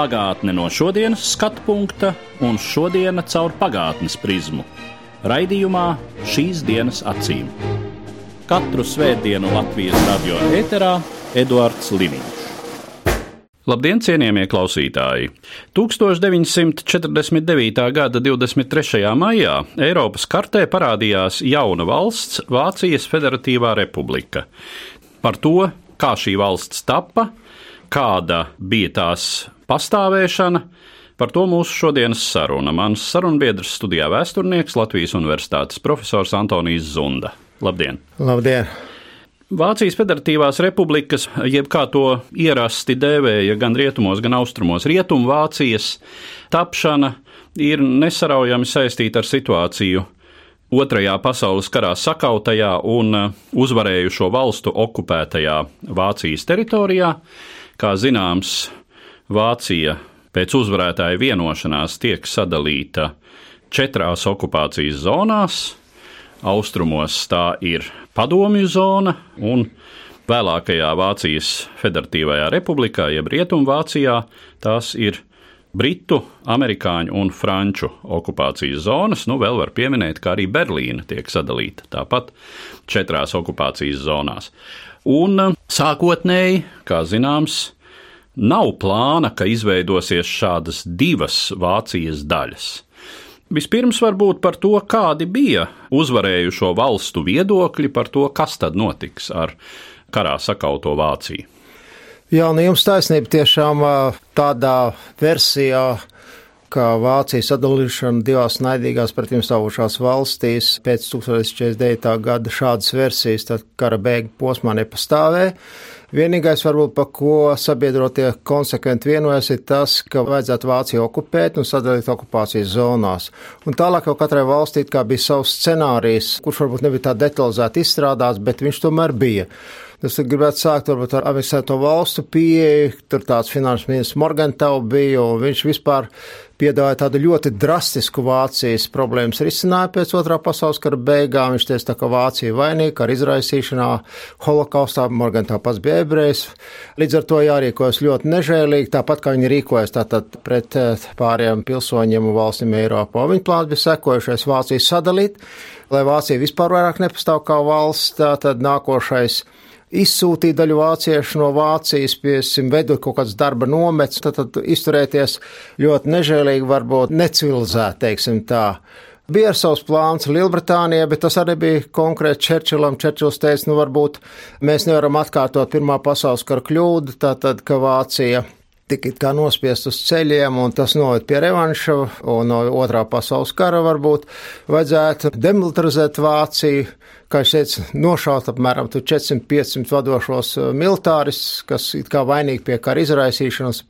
Pagātne no šodienas skatu punkta un šodienas caur pagātnes prizmu. Raidījumā šīs dienas acīm. Katru svētdienu Latvijas radio eterā Eduards Liniņš. Labdien, cienījamie klausītāji! 1949. gada 23. maijā Eiropas kartē parādījās jauna valsts - Vācijas Federatīvā republika. Par to, kā šī valsts tappa, kāda bija tās pastāvēšana, par to mūsu šodienas saruna. Mans sarunbiedrs studijā vēsturnieks Latvijas Universitātes profesors Antonijs Zunda. Labdien! Labdien! Vācijas Federatīvās republikas, jeb kā to ierasti dēvēja gan rietumos, gan austrumos, Rietumvācijas tapšana ir nesaraujami saistīta ar situāciju Otrajā pasaules karā sakautajā un uzvarējušo valstu okupētajā Vācijas teritorijā. Kā zināms, Vācija pēc uzvarētāja vienošanās tiek sadalīta četrās okupācijas zonās. Austrumos tā ir padomju zona, un vēlākajā Vācijas Federatīvajā republikā, jeb Rietumvācijā, tās ir Britu, amerikāņu un franču okupācijas zonas. Nu, vēl var pieminēt, ka arī Berlīna tiek sadalīta tāpat četrās okupācijas zonās. Un sākotnēji, kā zināms, nav plāna, ka izveidosies šādas divas Vācijas daļas. Vispirms varbūt par to, kādi bija uzvarējušo valstu viedokļi par to, kas tad notiks ar karā sakauto Vāciju. Jā, nu jums taisnība tiešām tādā versijā, ka Vācija sadalīšana divās naidīgās pretim stāvošās valstīs pēc 1949. gada šādas versijas, tad kara beigu posmā nepastāvēja. Vienīgais, varbūt, par ko sabiedrotie konsekventi vienojas, ir tas, ka vajadzētu Vāciju okupēt un sadalīt okupācijas zonās. Un tālāk jau katrai valstī kā bija savs scenārijs, kurš varbūt nebija tā detalizēti izstrādāts, bet viņš tomēr bija. Es gribētu sākt varbūt, ar avisēto valstu pieeju. Tur tāds finanses ministrs Morgantau bija, un viņš vispār piedāvāja tādu ļoti drastisku Vācijas problēmas risinājumu pēc otrā pasaules kara beigām. Viņš teica, ka Vācija vainīga ar izraisīšanā holokaustā. Morgantau pats bija ebrejs. Līdz ar to jārīkojas ļoti nežēlīgi, tāpat kā viņi rīkojas tātad pret pārējiem pilsoņiem un valstīm Eiropā. Viņa plāns bija sekojušais Vāciju sadalīt, lai Vācija vispār vairāk nepastāv kā valsts, tātad nākošais izsūtīt daļu vāciešu no Vācijas, piesim, veidot kaut kāds darba nomets, tad, tad izturēties ļoti nežēlīgi, varbūt necivilizēt, teiksim tā. Bija savs plāns Lielbritānijā, bet tas arī bija konkrēti Čerčilam. Čerčils teica, nu varbūt mēs nevaram atkārtot Pirmā pasaules kara kļūdu, tātad, ka Vācija tika kā nospiest uz ceļiem, un tas noved pie revanša, un no otrā pasaules kara varbūt vajadzētu demilitarizēt Vāciju, kā es teicu, nošaut apmēram 400-500 vadošos militāristus, kas it kā vainīgi pie kara izraisīšanas,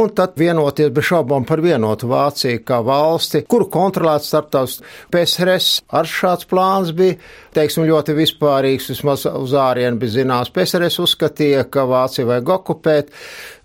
un tad vienoties bez šaubām par vienotu Vāciju kā valsti, kuru kontrolēt starptautiski PSRS. Ar šāds plāns bija, teiksim, ļoti vispārīgs, vismaz uz ārienu bija zināms. PSRS uzskatīja, ka Vāciju vajag okupēt,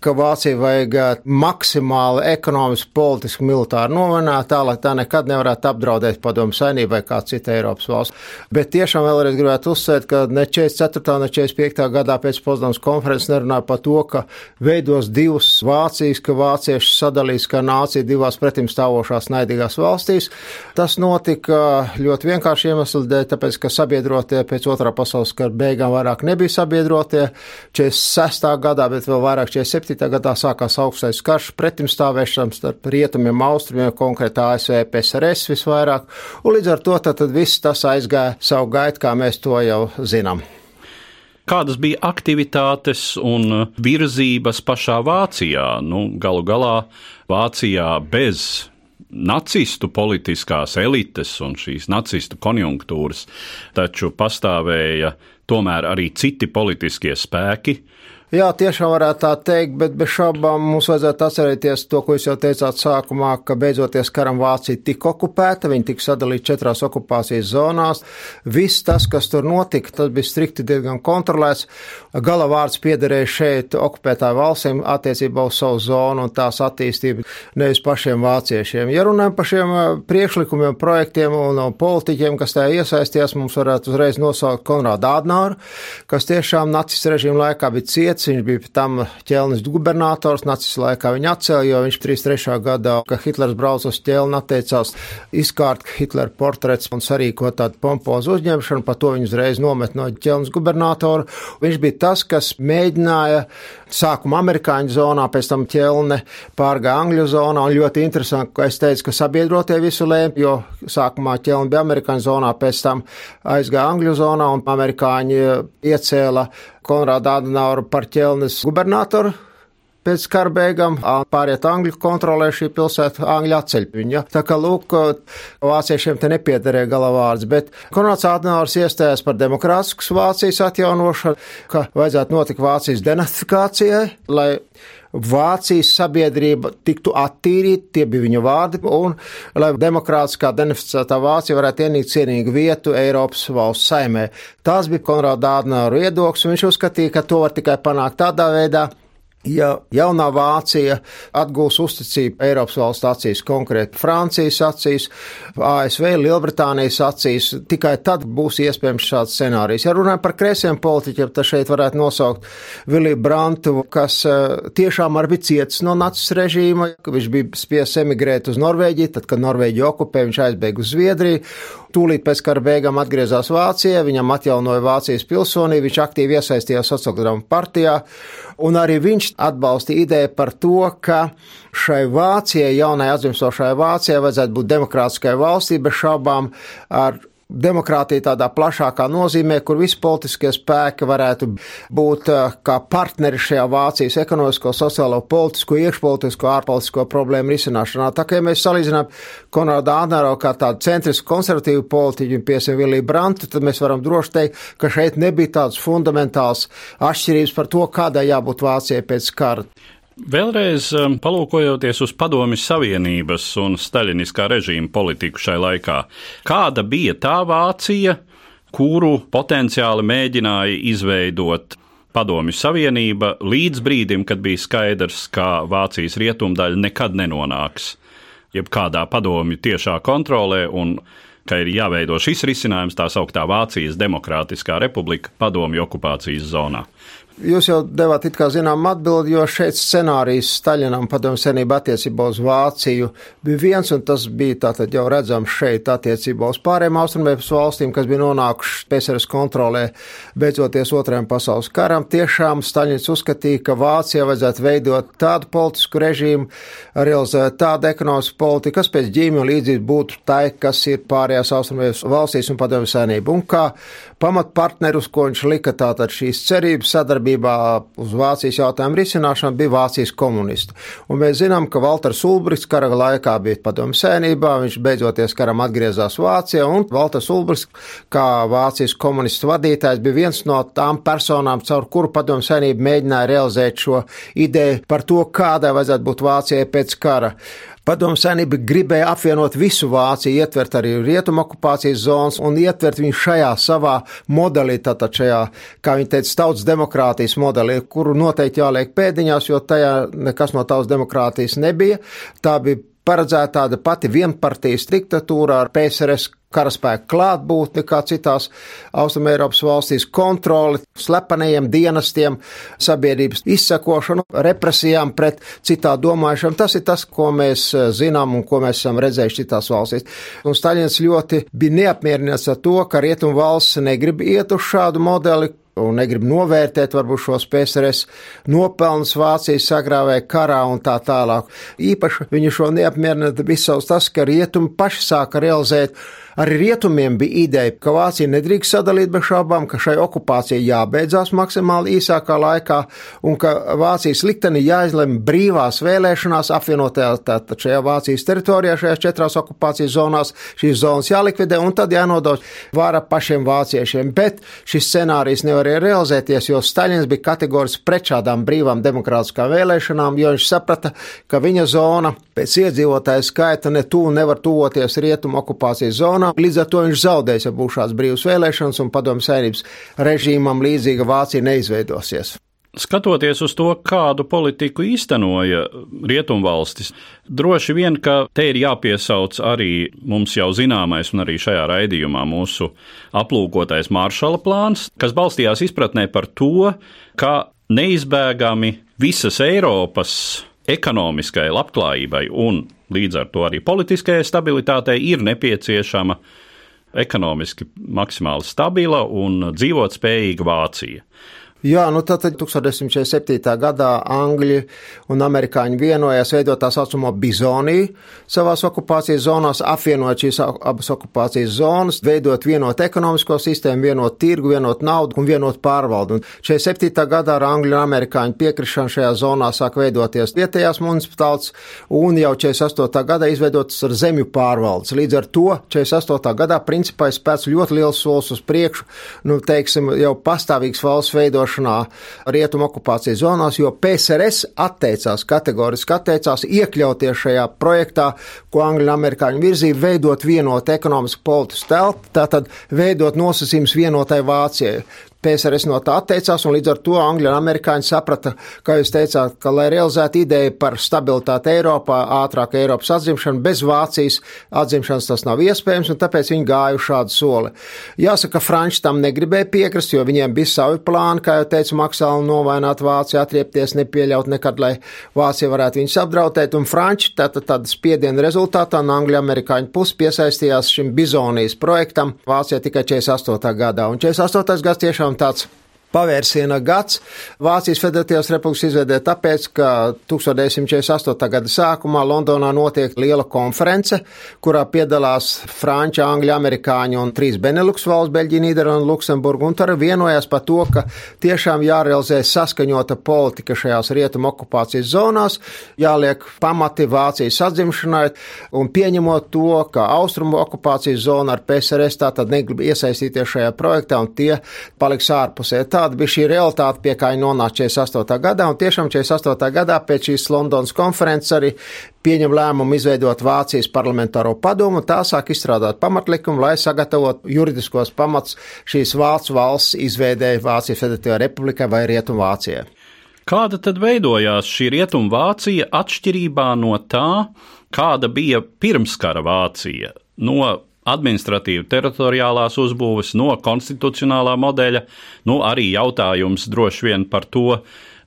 ka Vācija vajag maksimāli ekonomiski, politiski, militāri novināt, tā lai tā nekad nevarētu apdraudēt padomu saimnībai kā cita Eiropas valsts. Bet tiešām vēlreiz gribētu uzsvērt, ka ne 44. ne 45. gadā pēc Potsdamas konferences nerunāja par to, ka veidos divas Vācijas, ka vācieši sadalīs kā nācija divās pretim stāvošās naidīgās valstīs. Tas notika ļoti vienkārši iemeslu dēļ, tāpēc, ka sabiedrotie pēc otrā pasaules kara beigām vairāk nebija sabiedrotie 46. gadā, bet vēl vairāk 47. gadā sākās augstais karš pretimstāvēšanas starp rietumiem, austrumiem, konkrēti ASV, PSRS visvairāk, un līdz ar to tad, tad viss tas aizgāja savu gaitu, kā mēs to jau zinām. Kādas bija aktivitātes un virzības pašā Vācijā? Nu, galu galā Vācijā bez nacistu politiskās elites un šīs nacistu konjunktūras, taču pastāvēja tomēr arī citi politiskie spēki, Jā, tiešām varētu tā teikt, bet bez šaubām mums vajadzētu atcerēties to, ko jūs jau teicāt sākumā, ka beidzoties karam Vācija tika okupēta, viņi tika sadalīti četrās okupācijas zonās. Viss tas, kas tur notika, tas bija strikti diezgan kontrolēts. Galavārds piederēja šeit okupētāju valstīm attiecībā uz savu zonu un tās attīstību, nevis pašiem vāciešiem. Ja runājam par šiem priekšlikumiem, projektiem un politiķiem, kas tajā iesaistījās, mums varētu uzreiz nosaukt Konrādu Ādnāru, kas tiešām nacis režīmu laikā bija ciets Viņš bija tam ķelnis gubernators, nacis laikā viņa atcēla, jo viņš 33. gadā, kad Hitlers brauca uz ķelni, atteicās izkārt Hitlera portrets un sarīkot tādu pompozu uzņemšanu, pa to viņu uzreiz nomet no ķelnes gubernatora. Viņš bija tas, kas mēģināja sākumā amerikāņu zonā, pēc tam ķelne pārgāja angļu zonā, un ļoti interesanti, ka es teicu, ka sabiedrotie visu lēma, jo sākumā ķelne bija amerikāņu zonā, pēc tam aizgāja angļu zonā, un amerikāņi iecēla Konrāda Adenaura par ķelnes gubernatoru pēc kara beigām pāriet Angļu kontrolē šī pilsēta, Angļu atceļ viņa. Tā kā, lūk, vāciešiem te nepiederēja galavārds, bet Konrads Adenauers iestājās par demokrātiskas Vācijas atjaunošanu, ka vajadzētu notikt Vācijas denazifikācijai, lai Vācijas sabiedrība tiktu attīrīta, tie bija viņa vārdi, un lai demokrātiskā denificētā Vācija varētu ienīkt cienīgu vietu Eiropas valsts saimē. Tas bija Konrāda Ādnāru iedoks, un viņš uzskatīja, ka to var tikai panākt tādā veidā, Ja jaunā Vācija atgūs uzticību Eiropas valsts acīs, konkrēti Francijas acīs, ASV, Lielbritānijas acīs, tikai tad būs iespējams šāds scenārijs. Ja runājam par kreisiem politiķiem, tad šeit varētu nosaukt Viliju Brantu, kas eh, tiešām arī bija cietis no nacis režīma, viņš bija spiests emigrēt uz Norvēģiju, tad, kad Norvēģija okupē, viņš aizbēga uz Zviedriju. Tūlīt pēc kara beigām atgriezās Vācijā, viņam atjaunoja Vācijas pilsonību, viņš aktīvi iesaistījās sociāldemokrātu partijā, un arī viņš atbalsta ideju par to, ka šai Vācijai, jaunai atzimstošai Vācijai, vajadzētu būt demokrātiskai valstī bez šaubām ar demokrātija tādā plašākā nozīmē, kur visi politiskie spēki varētu būt eh, kā partneri šajā Vācijas ekonomisko, sociālo, politisko, iekšpolitisko, ārpolitisko problēmu risināšanā. Tā kā ja mēs salīdzinām Konrādu Ādnaro kā tādu centrisku konservatīvu politiķu un piesim Viliju Brantu, tad mēs varam droši teikt, ka šeit nebija tāds fundamentāls atšķirības par to, kādai jābūt Vācijai pēc kara. Vēlreiz um, palūkojoties uz Padomju Savienības un Staļiniskā režīma politiku šai laikā, kāda bija tā Vācija, kuru potenciāli mēģināja izveidot Padomju Savienība līdz brīdim, kad bija skaidrs, ka Vācijas rietumdaļa nekad nenonāks jebkādā padomju tiešā kontrolē un ka ir jāveido šis risinājums tā sauktā Vācijas Demokrātiskā republika padomju okupācijas zonā. Jūs jau devāt it kā zinām atbildi, jo šeit scenārijs Staļinam padomu senību attiecībā uz Vāciju bija viens, un tas bija tātad jau redzams šeit attiecībā uz pārējām austrumēpas valstīm, kas bija nonākušas PSRS kontrolē beidzoties otrajam pasaules karam. Tiešām Staļins uzskatīja, ka Vācijā vajadzētu veidot tādu politisku režīmu, realizēt tādu ekonomisku politiku, kas pēc ģīmju līdzību būtu tai, kas ir pārējās austrumēpas valstīs un padomu senību. Un kā pamatpartnerus, ko viņš lika tātad šīs cerības sadarbības, sadarbībā uz Vācijas jautājumu risināšanu bija Vācijas komunisti. Un mēs zinām, ka Valters Ulbrichts kara laikā bija padomu sēnībā, viņš beidzoties karam atgriezās Vācijā, un Valters Ulbrichts, kā Vācijas komunistu vadītājs, bija viens no tām personām, caur kuru padomu sēnība mēģināja realizēt šo ideju par to, kādai vajadzētu būt Vācijai pēc kara. Padomu saimnība gribēja apvienot visu Vāciju, ietvert arī rietumu okupācijas zonas un ietvert viņu šajā savā modelī, tātad šajā, kā viņi teica, tautas demokrātijas modelī, kuru noteikti jāliek pēdiņās, jo tajā nekas no tautas demokrātijas nebija. Tā bija paredzēta tāda pati vienpartijas diktatūra ar PSRS karaspēku klātbūtni, kā citās Austrumēropas valstīs, kontroli, slepenajiem dienestiem, sabiedrības izsakošanu, represijām pret citā domājušiem. Tas ir tas, ko mēs eh, zinām un ko mēs esam redzējuši citās valstīs. Un Staļins ļoti bija neapmierināts ar to, ka Rietumu valsts negrib iet uz šādu modeli, un negrib novērtēt varbūt šos PSRS nopelnus Vācijas sagrāvēja karā un tā tālāk. Īpaši viņu šo neapmierinātu bija savs tas, ka rietumi paši sāka realizēt Arī rietumiem bija ideja, ka Vācija nedrīkst sadalīt bez šaubām, ka šai okupācijai jābeidzās maksimāli īsākā laikā un ka Vācijas likteni jāizlem brīvās vēlēšanās apvienotajā tātad šajā Vācijas teritorijā, šajās četrās okupācijas zonās, šīs zonas jālikvidē un tad jānodod vāra pašiem vāciešiem. Bet šis scenārijs nevar nevarēja realizēties, jo Staļins bija kategoriski pret šādām brīvām demokrātiskām vēlēšanām, jo viņš saprata, ka viņa zona pēc iedzīvotāju skaita ne tuvu nevar tuvoties rietumu okupācijas zonā. Līdz ar to viņš zaudēs, ja būs šāds brīvs vēlēšanas un padomju saimnības režīmam līdzīga Vācija neizveidosies. Skatoties uz to, kādu politiku īstenoja rietumvalstis, droši vien, ka te ir jāpiesauc arī mums jau zināmais un arī šajā raidījumā mūsu aplūkotais maršala plāns, kas balstījās izpratnē par to, ka neizbēgami visas Eiropas ekonomiskai labklājībai un līdz ar to arī politiskajai stabilitātei ir nepieciešama ekonomiski maksimāli stabila un dzīvotspējīga Vācija. Jā, nu tad 1947. gadā Angļi un Amerikāņi vienojās veidot tā saucamo bizoniju savās okupācijas zonās, apvienot šīs abas okupācijas zonas, veidot vienotu ekonomisko sistēmu, vienotu tirgu, vienotu naudu un vienotu pārvaldu. Un 47. gadā ar Angļu un Amerikāņu piekrišanu šajā zonā sāk veidoties vietējās municipalitātes un jau 48. gadā izveidotas ar zemju pārvaldes. Līdz ar to 48. gadā principā ir spēc ļoti liels solis uz priekšu, nu, teiksim, jau pastāvīgs valsts veidošana iekļaušanā rietumu okupācijas zonās, jo PSRS atteicās, kategoriski atteicās iekļauties šajā projektā, ko Angļu un Amerikāņu virzīja, veidot vienotu ekonomisku politisku telpu, tātad veidot nosacījums vienotai Vācijai. PSRS no tā atteicās, un līdz ar to Angļi un Amerikāņi saprata, kā jūs teicāt, ka, lai realizētu ideju par stabilitāti Eiropā, ātrāku Eiropas atzimšanu, bez Vācijas atzimšanas tas nav iespējams, un tāpēc viņi gāja uz šādu soli. Jāsaka, Franči tam negribēja piekrist, jo viņiem bija savi plāni, kā jau teicu, maksāli novainot Vāciju, atriepties, nepieļaut nekad, lai Vācija varētu viņus apdraudēt, un Franči tātad tāda spiediena rezultātā no Angļu Amerikāņu puses piesaistījās šim bizonijas projektam Vācijā tikai 48. gadā, un 48. gads tiešām tiešām tāds pavērsiena gads. Vācijas Federatīvās republikas izveidē tāpēc, ka 1948. gada sākumā Londonā notiek liela konference, kurā piedalās franči, angļi, amerikāņi un trīs Benelux valsts - Beļģija, Nīderlanda, Luksemburga, un tur vienojās par to, ka tiešām jārealizē saskaņota politika šajās rietumu okupācijas zonās, jāliek pamati Vācijas atzimšanai, un pieņemot to, ka austrumu okupācijas zona ar PSRS tātad negrib iesaistīties šajā projektā, un tie paliks ārpusē. Tā tāda bija šī realitāte, pie kā viņi nonāca 48. gadā, un tiešām 48. gadā pēc šīs Londonas konferences arī pieņem lēmumu izveidot Vācijas parlamentāro padomu, tā sāk izstrādāt pamatlikumu, lai sagatavotu juridiskos pamats šīs valsts valsts izveidēja Vācijas Federatīvā republikai vai Rietumvācijai. Kāda tad veidojās šī Rietumvācija atšķirībā no tā, kāda bija pirmskara Vācija? No administratīvi teritoriālās uzbūves, no konstitucionālā modeļa, nu arī jautājums droši vien par to,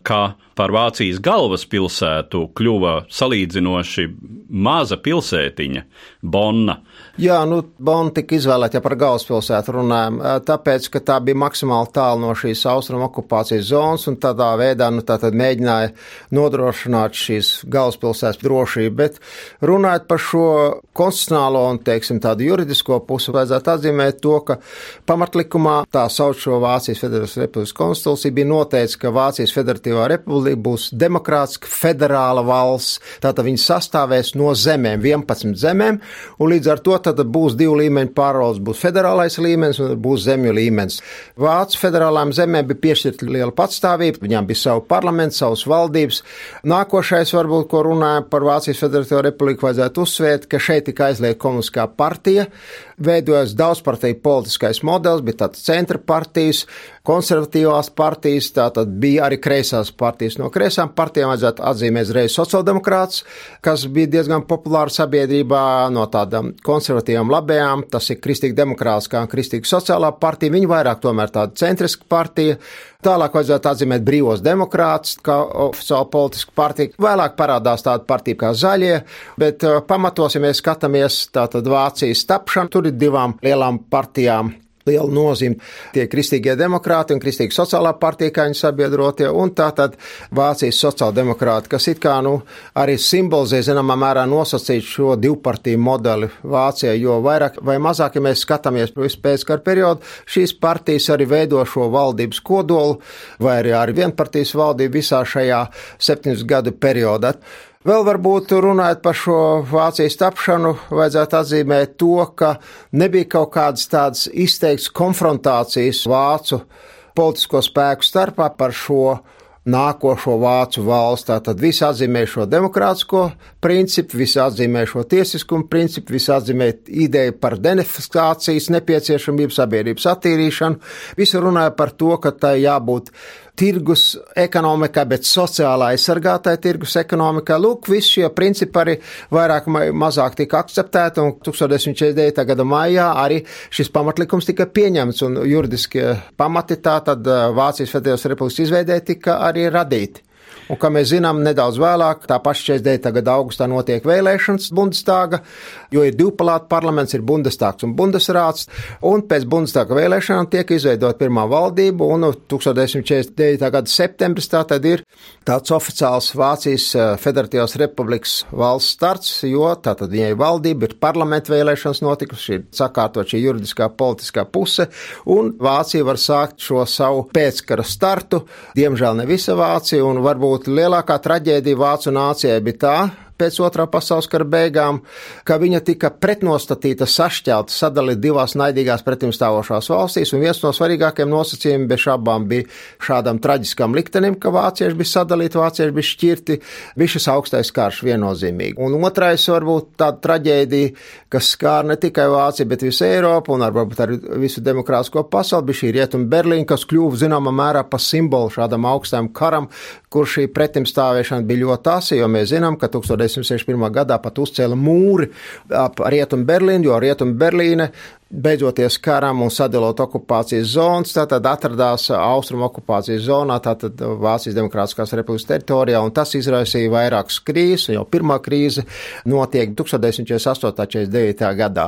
kā par Vācijas galvaspilsētu kļuva salīdzinoši maza pilsētiņa, Bonna. Jā, nu, Bonna tika izvēlēta, ja par galvaspilsētu runājam, tāpēc, ka tā bija maksimāli tālu no šīs austrumu okupācijas zonas, un tādā veidā, nu, tā tad mēģināja nodrošināt šīs galvaspilsētas drošību, bet runājot par šo konstitucionālo un, teiksim, tādu juridisko pusi, vajadzētu atzīmēt to, ka pamatlikumā tā sauc šo Vācijas Federācijas Republikas konstitūciju bija noteikts, ka Vācijas Federatīvā republika Republika būs demokrātiska federāla valsts. Tātad viņi sastāvēs no zemēm, 11 zemēm, un līdz ar to tad būs divu līmeņu pārvaldes. Būs federālais līmenis un būs zemju līmenis. Vācu federālām zemēm bija piešķirta liela patstāvība, viņām bija savu parlamentu, savas valdības. Nākošais, varbūt, ko runājam par Vācijas Federatīvo republiku, vajadzētu uzsvērt, ka šeit tika aizliegta komunistiskā partija, veidojas daudzpartiju politiskais modelis, bija tāds centra partijas, konservatīvās partijas, tātad bija arī kreisās partijas. No kreisām partijām vajadzētu atzīmēt reiz sociāldemokrāts, kas bija diezgan populāra sabiedrībā, no tādām konservatīvām labējām, tas ir kristīgi demokrātiskā un kristīgi sociālā partija, viņi vairāk tomēr tāda centriska partija. Tālāk vajadzētu atzīmēt brīvos demokrātus, kā oficiāla politiska partija. Vēlāk parādās tāda partija kā zaļie, bet uh, pamatos, ja mēs skatāmies tātad Vācijas tapšanu, tur ir divām lielām partijām liela nozīme. Tie kristīgie demokrāti un kristīgi sociālā partija, kā viņi sabiedrotie, un tātad Vācijas sociāldemokrāti, kas it kā nu arī simbolizē zināmā mērā nosacīt šo divpartiju modeli Vācijā, jo vairāk vai mazāk, ja mēs skatāmies visu pēckara periodu, šīs partijas arī veido šo valdības kodolu, vai arī ar vienpartijas valdību visā šajā septiņus gadu periodā. Vēl varbūt runājot par šo Vācijas tapšanu, vajadzētu atzīmēt to, ka nebija kaut kādas tādas izteikts konfrontācijas vācu politisko spēku starpā par šo nākošo vācu valsts. Tātad visi atzīmē šo demokrātisko principu, visi atzīmē šo tiesiskumu principu, visi atzīmē ideju par denifikācijas nepieciešamību, sabiedrības attīrīšanu. Visi runāja par to, ka tai jābūt tirgus ekonomikai, bet sociāli aizsargātai tirgus ekonomikai. Lūk, visi šie principi arī vairāk vai mazāk tika akceptēti, un 1949. gada maijā arī šis pamatlikums tika pieņemts, un juridiskie pamati tā tad Vācijas Federālās Republikas izveidē tika arī radīti. Un, kā mēs zinām, nedaudz vēlāk, tā paša 49. gada augustā notiek vēlēšanas Bundestāga, jo ir divpalāta parlaments, ir Bundestāgs un Bundesrāts, un pēc Bundestāga vēlēšanām tiek izveidot pirmā valdība, un 1949. gada septembris tā tad ir tāds oficiāls Vācijas eh, Federatīvās republikas valsts starts, jo tā tad viņai valdība ir parlamenta vēlēšanas notikusi, ir sakārtot šī juridiskā politiskā puse, un Vācija var sākt šo savu pēckara startu. Diemžēl ne visa Vācija, un varbūt varbūt lielākā traģēdija Vācu nācijai bija tā, pēc otrā pasaules kara beigām, ka viņa tika pretnostatīta, sašķelta, sadalīta divās naidīgās pretimstāvošās valstīs, un viens no svarīgākajiem nosacījumiem bez šābām bija šādam traģiskam liktenim, ka vācieši bija sadalīti, vācieši bija šķirti, bija šis augstais karš viennozīmīgi. Un otrais varbūt tāda traģēdija, kas skār ne tikai Vāciju, bet visu Eiropu un varbūt arī visu demokrātisko pasauli, bija šī rietuma Berlīna, kas kļuva zināmā mērā par simbolu šādam augstam karam, kur šī pretimstāvēšana bija ļoti asa, jo mēs zinām, ka 1900 1961. gadā pat uzcēla mūri ap Rietumu Berlīnu, jo Rietumu Berlīne beidzoties karam un sadalot okupācijas zonas, tātad atradās austrumu okupācijas zonā, tātad Vācijas Demokrātiskās republikas teritorijā, un tas izraisīja vairākas krīzes, jau pirmā krīze notiek 1948.49. gadā.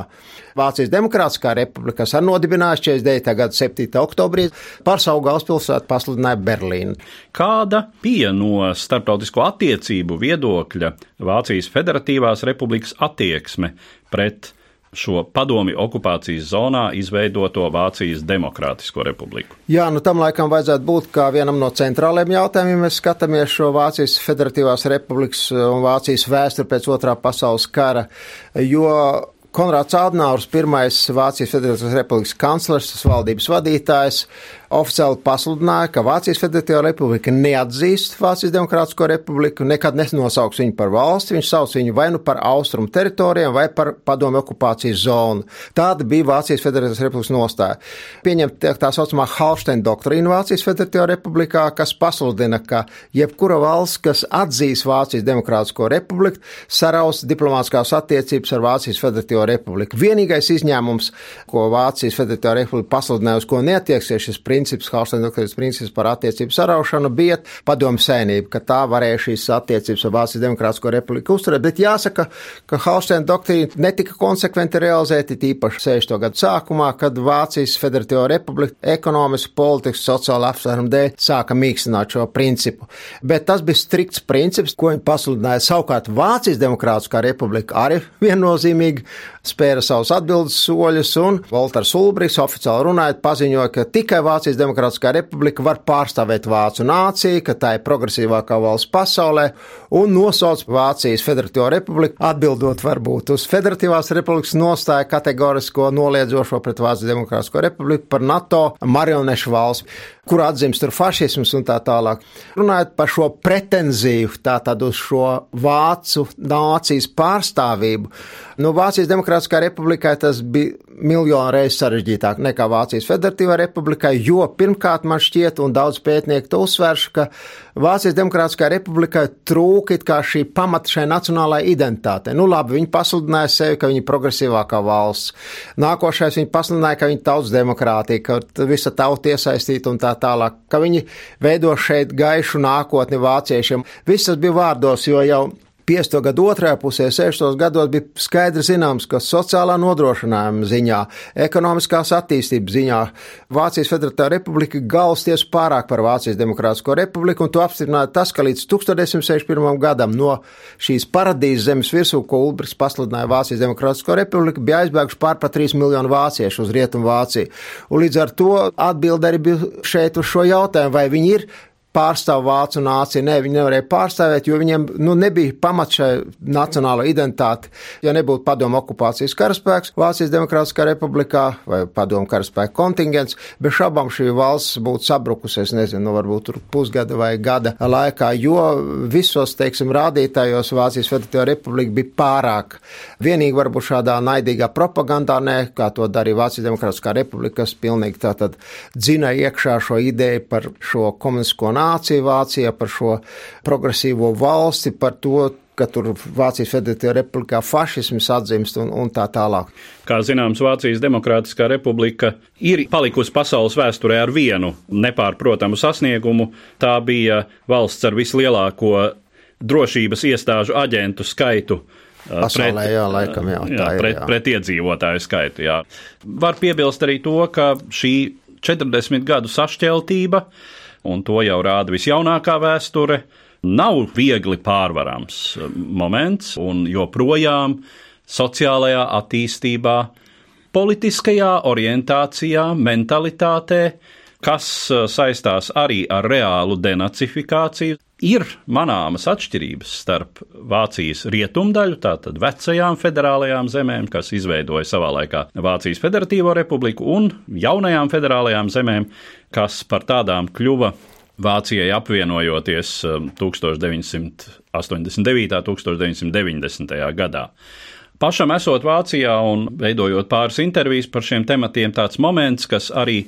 Vācijas Demokrātiskā republika, kas arī nodibinājās 49. gada 7. oktobrī, par savu galvaspilsētu pasludināja Berlīnu. Kāda bija no starptautisko attiecību viedokļa Vācijas Federatīvās republikas attieksme pret šo padomi okupācijas zonā izveidoto Vācijas Demokrātisko republiku. Jā, nu tam laikam vajadzētu būt kā vienam no centrālajiem jautājumiem, ja mēs skatāmies šo Vācijas Federatīvās republikas un Vācijas vēsturi pēc otrā pasaules kara, jo Konrāds Ādnāurs, pirmais Vācijas Federācijas republikas kanclers, valdības vadītājs, oficiāli pasludināja, ka Vācijas Federatīvā republika neatzīst Vācijas Demokrātisko republiku, nekad nenosauks viņu par valsti, viņš sauc viņu vai nu par austrumu teritorijām, vai par padomu okupācijas zonu. Tāda bija Vācijas Federatīvās republikas nostāja. Pieņemt tā saucamā Halsteina doktrīna Vācijas Federatīvā republikā, kas pasludina, ka jebkura valsts, kas atzīs Vācijas Demokrātisko republiku, saraus diplomātiskās attiecības ar Vācijas Federatīvo republiku. Vienīgais izņēmums, ko Vācijas Federatīvā republika pasludināja, uz ko neatieksies šis princips, princips, Hauslēna doktrīnas princips par attiecību saraušanu bija padomu sēnība, ka tā varēja šīs attiecības ar Vācijas Demokrātisko republiku uzturēt, bet jāsaka, ka Hauslēna doktrīna netika konsekventi realizēta, tīpaši 60. gadu sākumā, kad Vācijas Federatīvo republika ekonomiski, politiski, sociāli apsvērumu dēļ sāka mīkstināt šo principu. Bet tas bija strikts princips, ko viņi pasludināja. Savukārt Vācijas Demokrātiskā republika arī viennozīmīgi spēra savus atbildes soļus, un Walters Ulbrichs oficiāli runājot paziņoja, ka tikai Vācijas Demokrātiskā republika var pārstāvēt Vācu nāciju, ka tā ir progresīvākā valsts pasaulē, un nosauc Vācijas Federatīvo republiku, atbildot varbūt uz Federatīvās republikas nostāju kategorisko noliedzošo pret Vācijas Demokrātisko republiku par NATO marionešu valsts kur atzīst tur fašisms un tā tālāk. Runājot par šo pretenziju, tātad uz šo vācu nācijas pārstāvību, nu, Vācijas Demokrātiskā republikai tas bija miljonu reizes sarežģītāk nekā Vācijas Federatīvā republikai, jo pirmkārt man šķiet, un daudz pētnieku to uzsverš, ka Vācijas Demokrātiskā republikai trūka šī pamata šai nacionālajai identitātei. Nu, labi, viņi pasludināja sevi, ka viņi ir progresīvākā valsts. Nākošais viņi pasludināja, ka viņi tautas demokrātija, ka visa tauta iesaistīta un tā tālāk, ka viņi veido šeit gaišu nākotni vāciešiem. Viss tas bija vārdos, jo jau 50. gadu otrajā pusē, 60. gados bija skaidri zināms, ka sociālā nodrošinājuma ziņā, ekonomiskās attīstības ziņā Vācijas Federātā republika galsties pārāk par Vācijas Demokrātisko republiku, un to apstiprināja tas, ka līdz 1961. gadam no šīs paradīzes zemes virsū, ko Ulbrichts pasludināja Vācijas Demokrātisko republiku, bija aizbēguši pār pa 3 miljonu vāciešu uz Rietumu Vāciju. Un līdz ar to atbilde arī bija šeit uz šo jautājumu, vai viņi ir pārstāv vācu nāciju. Nē, viņi nevarēja pārstāvēt, jo viņiem nu, nebija pamats šai nacionālo identitāti. Ja nebūtu padomu okupācijas karaspēks Vācijas Demokrātiskā republikā vai padomu karaspēka kontingents, bez šabām šī valsts būtu sabrukusies, nezinu, nu, varbūt pusgada vai gada laikā, jo visos, teiksim, rādītājos Vācijas Federatīvā republika bija pārāk. Vienīgi varbūt šādā naidīgā propagandā, ne, kā to darīja Vācijas Demokrātiskā republika, kas pilnīgi tātad dzina iekšā šo ideju par šo komunistisko nāciju Vācijā, par šo progresīvo valsti, par to, ka tur Vācijas Federatīvā republikā fašisms atzimst un, un tā tālāk. Kā zināms, Vācijas Demokrātiskā republika ir palikusi pasaules vēsturē ar vienu nepārprotamu sasniegumu. Tā bija valsts ar vislielāko drošības iestāžu aģentu skaitu. Pasaulē, pret, jā, laikam, jā, jā, ir, pret, jā. pret iedzīvotāju skaitu. Jā. Var piebilst arī to, ka šī 40 gadu sašķeltība un to jau rāda visjaunākā vēsture, nav viegli pārvarams moments, un joprojām sociālajā attīstībā, politiskajā orientācijā, mentalitātē, kas saistās arī ar reālu denacifikāciju, ir manāmas atšķirības starp Vācijas rietumdaļu, tātad vecajām federālajām zemēm, kas izveidoja savā laikā Vācijas Federatīvo republiku, un jaunajām federālajām zemēm, kas par tādām kļuva Vācijai apvienojoties 1989. un 1990. gadā. Pašam esot Vācijā un veidojot pāris intervijas par šiem tematiem, tāds moments, kas arī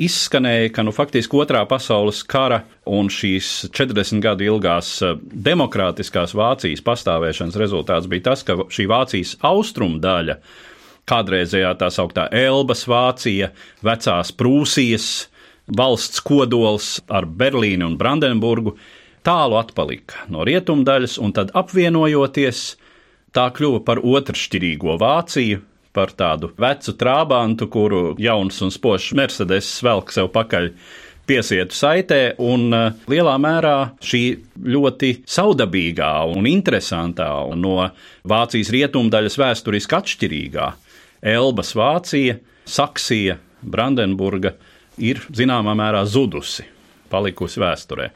izskanēja, ka nu, faktiski otrā pasaules kara un šīs 40 gadu ilgās eh, demokrātiskās Vācijas pastāvēšanas rezultāts bija tas, ka šī Vācijas austrumu daļa, kādreizējā tā sauktā Elbas Vācija, vecās Prūsijas valsts kodols ar Berlīnu un Brandenburgu, tālu atpalika no rietumdaļas, un tad apvienojoties, Tā kļuva par otršķirīgo Vāciju, par tādu vecu trābantu, kuru jauns un spožs Mercedes velk sev pakaļ piesietu saitē, un uh, lielā mērā šī ļoti saudabīgā un interesantā un no Vācijas rietumdaļas vēsturiski atšķirīgā Elbas Vācija, Saksija, Brandenburga ir zināmā mērā zudusi, palikusi vēsturē.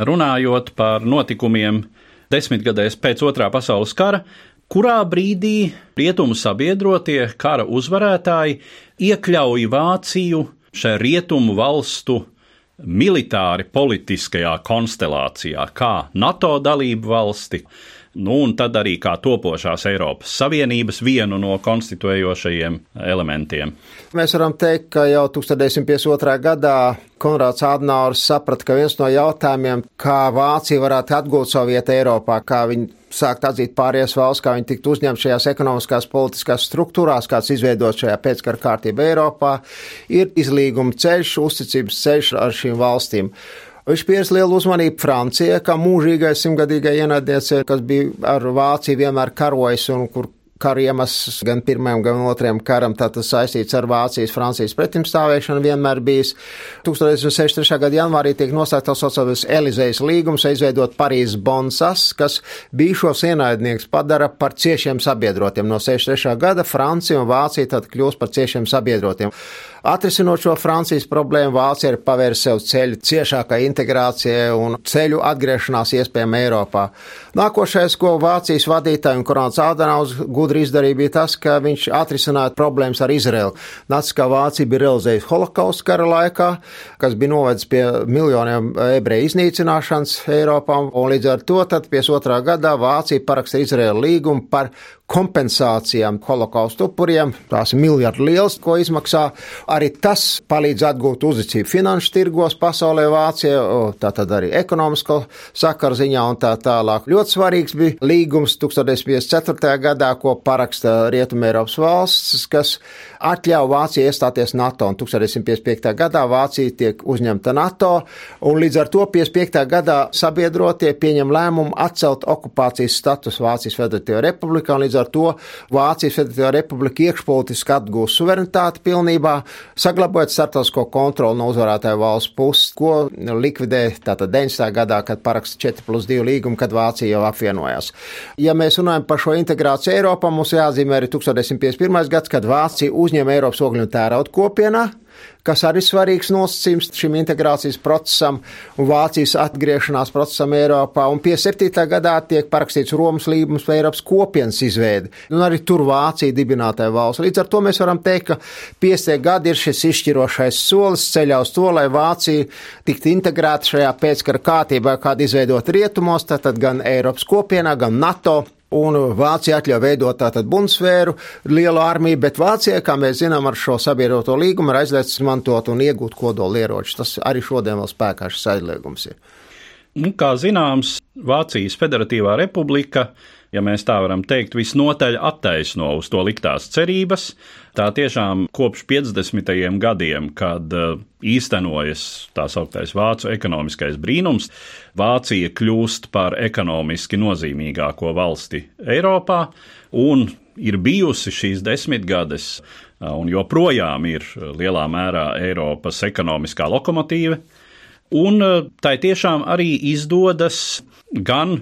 Runājot par notikumiem desmitgadēs pēc otrā pasaules kara, kurā brīdī rietumu sabiedrotie kara uzvarētāji iekļauj Vāciju šajā rietumu valstu militāri politiskajā konstelācijā, kā NATO dalību valsti, nu un tad arī kā topošās Eiropas Savienības vienu no konstituējošajiem elementiem. Mēs varam teikt, ka jau 1952. gadā Konrāds Adnauers saprata, ka viens no jautājumiem, kā Vācija varētu atgūt savu vietu Eiropā, kā viņi sākt atzīt pārējās valsts, kā viņi tiktu uzņemti šajās ekonomiskās, politiskās struktūrās, kāds izveidot šajā pēckara kārtībā Eiropā, ir izlīguma ceļš, uzticības ceļš ar šīm valstīm. Viņš pievērsa lielu uzmanību Francijai, kā mūžīgai simtgadīgai ienaidniecei, kas bija ar Vāciju vienmēr karojis un kur kara iemesls gan pirmajam, gan otrajam karam, tātad saistīts ar Vācijas, Francijas pretimstāvēšanu vienmēr bijis. 1963. gada janvārī tiek noslēgts tā saucamais Elizejas līgums, izveidot Parīzes Bonsas, kas bijušos ienaidnieks padara par ciešiem sabiedrotiem. No 63. gada Francija un Vācija tad kļūst par ciešiem sabiedrotiem. Atrisinot šo Francijas problēmu, Vācija ir pavērs sev ceļu ciešākai integrācijai un ceļu atgriešanās iespējām Eiropā. Nākošais, ko Vācijas vadītāji un Korāns Ādanauts gudri izdarīja, bija tas, ka viņš atrisināja problēmas ar Izraelu. Naciskā Vācija bija realizējusi holokaustu kara laikā, kas bija novedis pie miljoniem ebreju iznīcināšanas Eiropā, un līdz ar to tad 52. gadā Vācija paraksta Izraelu līgumu par kompensācijām holokaustu upuriem. Tās ir miljardi liels, ko izmaksā. Arī tas palīdz atgūt uzticību finanšu tirgos pasaulē, Vācijā, tātad arī ekonomisko sakaru ziņā un tā tālāk. Ļoti svarīgs bija līgums 1954. gadā, ko paraksta Rietumē Eiropas valsts, kas atļauj Vācijai iestāties NATO. Un 1955. gadā Vācija tiek uzņemta NATO, un līdz ar to 55. gadā sabiedrotie pieņem lēmumu atcelt okupācijas status Vācijas Federatīvā republikā, un līdz ar to Vācijas Federatīvā republika iekšpolitiski atgūst suverenitāti pilnībā, saglabājot starptautisko kontroli no uzvarētāju valsts puses, ko likvidē tātad 90. gadā, kad paraksta 4 plus 2 līgumu, kad Vācija jau apvienojās. Ja mēs runājam par šo integrāciju Eiropā, mums jāatzīmē arī 1951. gads, kad Vācija uzņēma Eiropas ogļu un tērauda kopienā. Kas arī svarīgs nosacījums šim integrācijas procesam un Vācijas atgriešanās procesam Eiropā. Un pie 7. gadā tiek parakstīts Romas līgums par Eiropas kopienas izveidi. Un arī tur Vācija dibinātāja valsts. Līdz ar to mēs varam teikt, ka 50. gadi ir šis izšķirošais solis ceļā uz to, lai Vācija tiktu integrēta šajā pēckara kārtībā, kāda izveidot rietumos, tātad gan Eiropas kopienā, gan NATO. Un Vācija atļauj veidot tātad Bundesvēru, lielu armiju, bet Vācijai, kā mēs zinām, ar šo sabiedroto līgumu ir aizliegts mantot un iegūt kodolieročus. Tas arī šodien vēl spēkā šis aizliegums ir. Nu, kā zināms, Vācijas Federatīvā republika ja mēs tā varam teikt, visnotaļ attaisno uz to liktās cerības. Tā tiešām kopš 50. gadiem, kad eh, īstenojas tā sauktais vācu ekonomiskais brīnums, Vācija kļūst par ekonomiski nozīmīgāko valsti Eiropā un ir bijusi šīs desmitgades eh, un joprojām ir lielā mērā Eiropas ekonomiskā lokomotīva. Un tai tiešām arī izdodas gan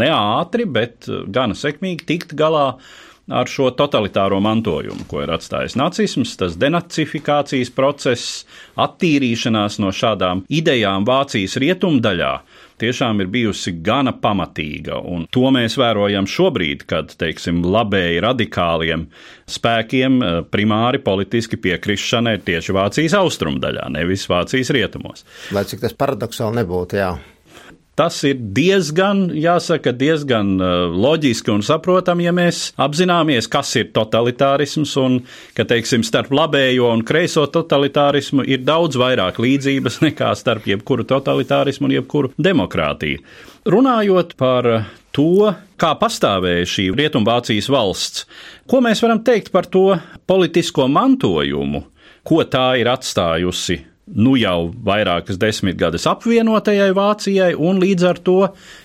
neātri, bet gan sekmīgi tikt galā ar šo totalitāro mantojumu, ko ir atstājis nacisms, tas denacifikācijas process, attīrīšanās no šādām idejām Vācijas rietumdaļā. Tiešām ir bijusi gana pamatīga, un to mēs vērojam šobrīd, kad, teiksim, labēji radikāliem spēkiem eh, primāri politiski piekrišana ir tieši Vācijas austrumdaļā, nevis Vācijas rietumos. Lai cik tas paradoxāli nebūtu, jā. Tas ir diezgan, jāsaka, diezgan uh, loģiski un saprotami, ja mēs apzināmies, kas ir totalitārisms un ka, teiksim, starp labējo un kreiso totalitārismu ir daudz vairāk līdzības nekā starp jebkuru totalitārismu un jebkuru demokrātiju. Runājot par to, kā pastāvēja šī Rietumvācijas valsts, ko mēs varam teikt par to politisko mantojumu, ko tā ir atstājusi nu jau vairākas desmitgades apvienotajai Vācijai un līdz ar to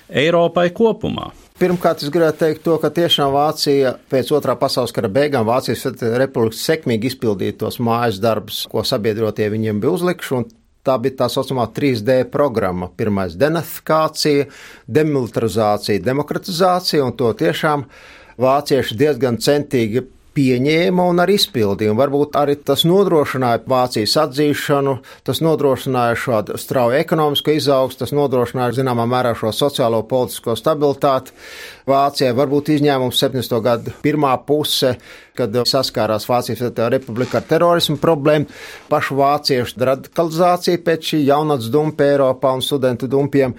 Eiropai kopumā. Pirmkārt, es gribētu teikt to, ka tiešām Vācija pēc otrā pasaules kara beigām Vācijas republika sekmīgi izpildīja tos mājas darbus, ko sabiedrotie viņiem bija uzlikuši, un Tā bija tā saucamā 3D programma. Pirmais - denafikācija, demilitarizācija, demokratizācija, un to tiešām vācieši diezgan centīgi pieņēma un arī izpildīja. Un varbūt arī tas nodrošināja Vācijas atzīšanu, tas nodrošināja šādu strauju ekonomisko izaugsmu, tas nodrošināja zināmā mērā šo sociālo politisko stabilitāti. Vācijai varbūt izņēmums 70. gadu pirmā puse, kad saskārās Vācijas republika ar terorismu problēmu, pašu vāciešu radikalizāciju pēc šī jaunatnes dumpa Eiropā un studentu dumpiem.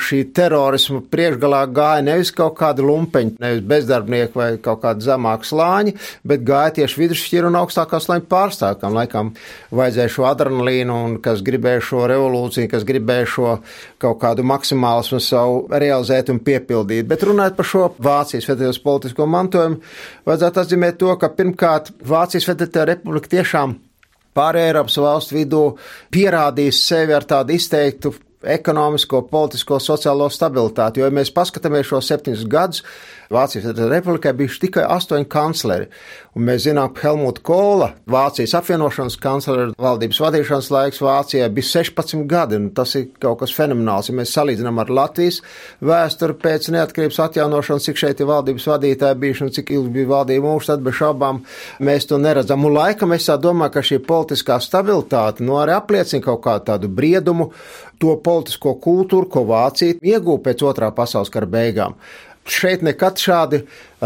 Šī terorisma priekšgalā gāja nevis kaut kādi lumpeņi, nevis bezdarbnieki vai kaut kādi zemāki slāņi, bet gāja tieši vidusšķiru un augstākā slāņa pārstāvkam. Laikam vajadzēja šo adrenalīnu un kas gribēja šo revolūciju, kas gribēja šo kaut kādu maksimālismu savu realizēt un piepildīt. Bet runājot par šo Vācijas federācijas politisko mantojumu, vajadzētu atzīmēt to, ka pirmkārt Vācijas Federālajā republika tiešām pārējā Eiropas valstu vidū pierādījis sevi ar tādu izteiktu ekonomisko, politisko, sociālo stabilitāti. Jo, ja mēs paskatāmies šo septiņus gadus, Vācijas republikai bijuši tikai astoņi kancleri. Un mēs zinām, ka Helmuta Kola, Vācijas apvienošanas kanclera valdības vadīšanas laiks Vācijai bija 16 gadi, tas ir kaut kas fenomenāls. Ja mēs salīdzinām ar Latvijas vēsturi pēc neatkarības atjaunošanas, cik šeit ir valdības vadītāji bijuši un cik ilgi bija valdība mūsu, tad bez šaubām mēs to neredzam. Un laikam es tā domāju, ka šī politiskā stabilitāte nu arī apliecina kaut kādu tādu briedumu, to politisko kultūru, ko Vācija iegūta pēc otrā pasaules kara beigām. Šeit nekad šādi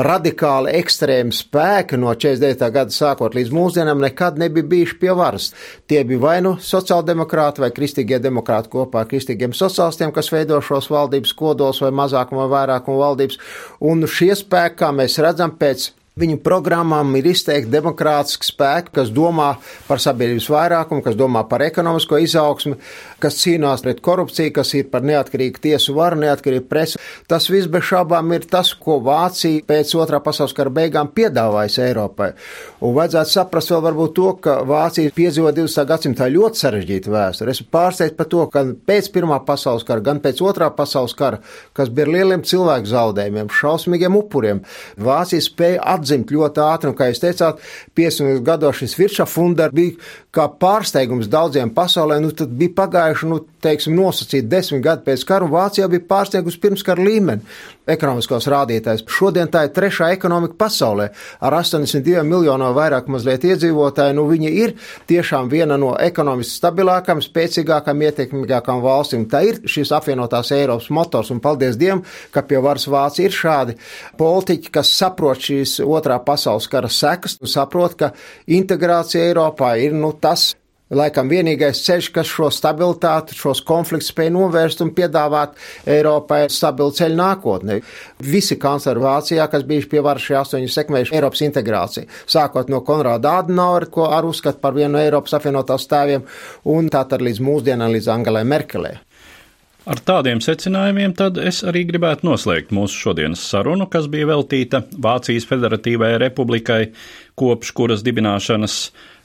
radikāli ekstrēmi spēki no 49. gada sākot līdz mūsdienām nekad nebija bijuši pie varas. Tie bija vai nu sociāldemokrāti vai kristīgie demokrāti kopā ar kristīgiem sociālistiem, kas veido šos valdības kodols vai mazākuma vai vairākuma valdības. Un šie spēki, kā mēs redzam, pēc Viņu programmām ir izteikti demokrātiski spēki, kas domā par sabiedrības vairākumu, kas domā par ekonomisko izaugsmu, kas cīnās pret korupciju, kas ir par neatkarīgu tiesu varu, neatkarīgu presi. Tas viss bez šaubām ir tas, ko Vācija pēc otrā pasaules kara beigām piedāvājas Eiropai. Un vajadzētu saprast vēl varbūt to, ka Vācija piedzīvo 20. gadsimtā ļoti sarežģītu vēsturi. Esmu pārsteigts par to, ka pēc Pirmā pasaules kara, gan pēc Otrā pasaules kara, kas bija ar lieliem cilvēku zaudējumiem, šausmīgiem upuriem, Vācija spēja atzīmēt atzimt ļoti ātri, un, kā jūs teicāt, 50 gados šis Viršafunder bija kā pārsteigums daudziem pasaulē, nu tad bija pagājuši, nu, teiksim, nosacīt desmit gadi pēc kara, un Vācijā bija pārsteigums pirms kara līmeni. Ekonomiskos rādītājus. Šodien tā ir trešā ekonomika pasaulē ar 82 miljoniem vairāk mazliet iedzīvotāju. Nu, viņa ir tiešām viena no ekonomiski stabilākām, spēcīgākām, ietekmīgākām valstīm. Tā ir šīs apvienotās Eiropas motors, un paldies Dievam, ka pie varas Vācija ir šādi politiķi, kas saprot šīs otrā pasaules kara sekas un saprot, ka integrācija Eiropā ir nu, tas, Laikam vienīgais ceļš, kas šo stabilitāti, šos konfliktus spēj novērst un piedāvāt Eiropai stabilu ceļu nākotnē. Visi kancleri Vācijā, kas bijuši pie varas šie astoņi sekmējuši Eiropas integrāciju, sākot no Konrāda Adenaura, ko ar uzskat par vienu no Eiropas apvienotās stāviem, un tātad līdz mūsdienām līdz Angelai Merkelē. Ar tādiem secinājumiem tad es arī gribētu noslēgt mūsu šodienas sarunu, kas bija veltīta Vācijas Federatīvajai republikai, kopš kuras dibināšanas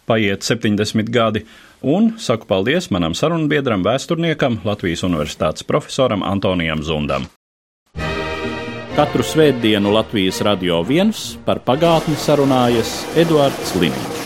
paiet 70 gadi, un saku paldies manam sarunbiedram, vēsturniekam, Latvijas Universitātes profesoram Antonijam Zundam. Katru svētdienu Latvijas radio viens par pagātni sarunājas Eduards Liniņš.